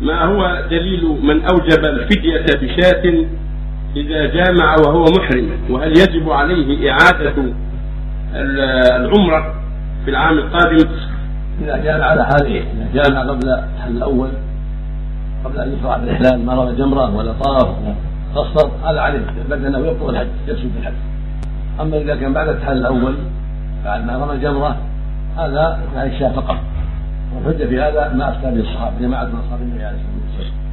ما هو دليل من أوجب الفدية بشاة إذا جامع وهو محرم وهل يجب عليه إعادة العمرة في العام القادم؟ إذا جامع على حاله إذا جامع قبل الحل الأول قبل أن يشرع بالإحلال ما رمى جمرة ولا طاف ولا قصر هذا عليه بل أنه يبطل الحج يفسد الحج. أما إذا كان بعد التحلل الأول بعد ما رمى جمرة هذا يعني الشاة فقط. والحجة في هذا ما أفتى به الصحابة جماعة من أصحاب النبي عليه الصلاة والسلام.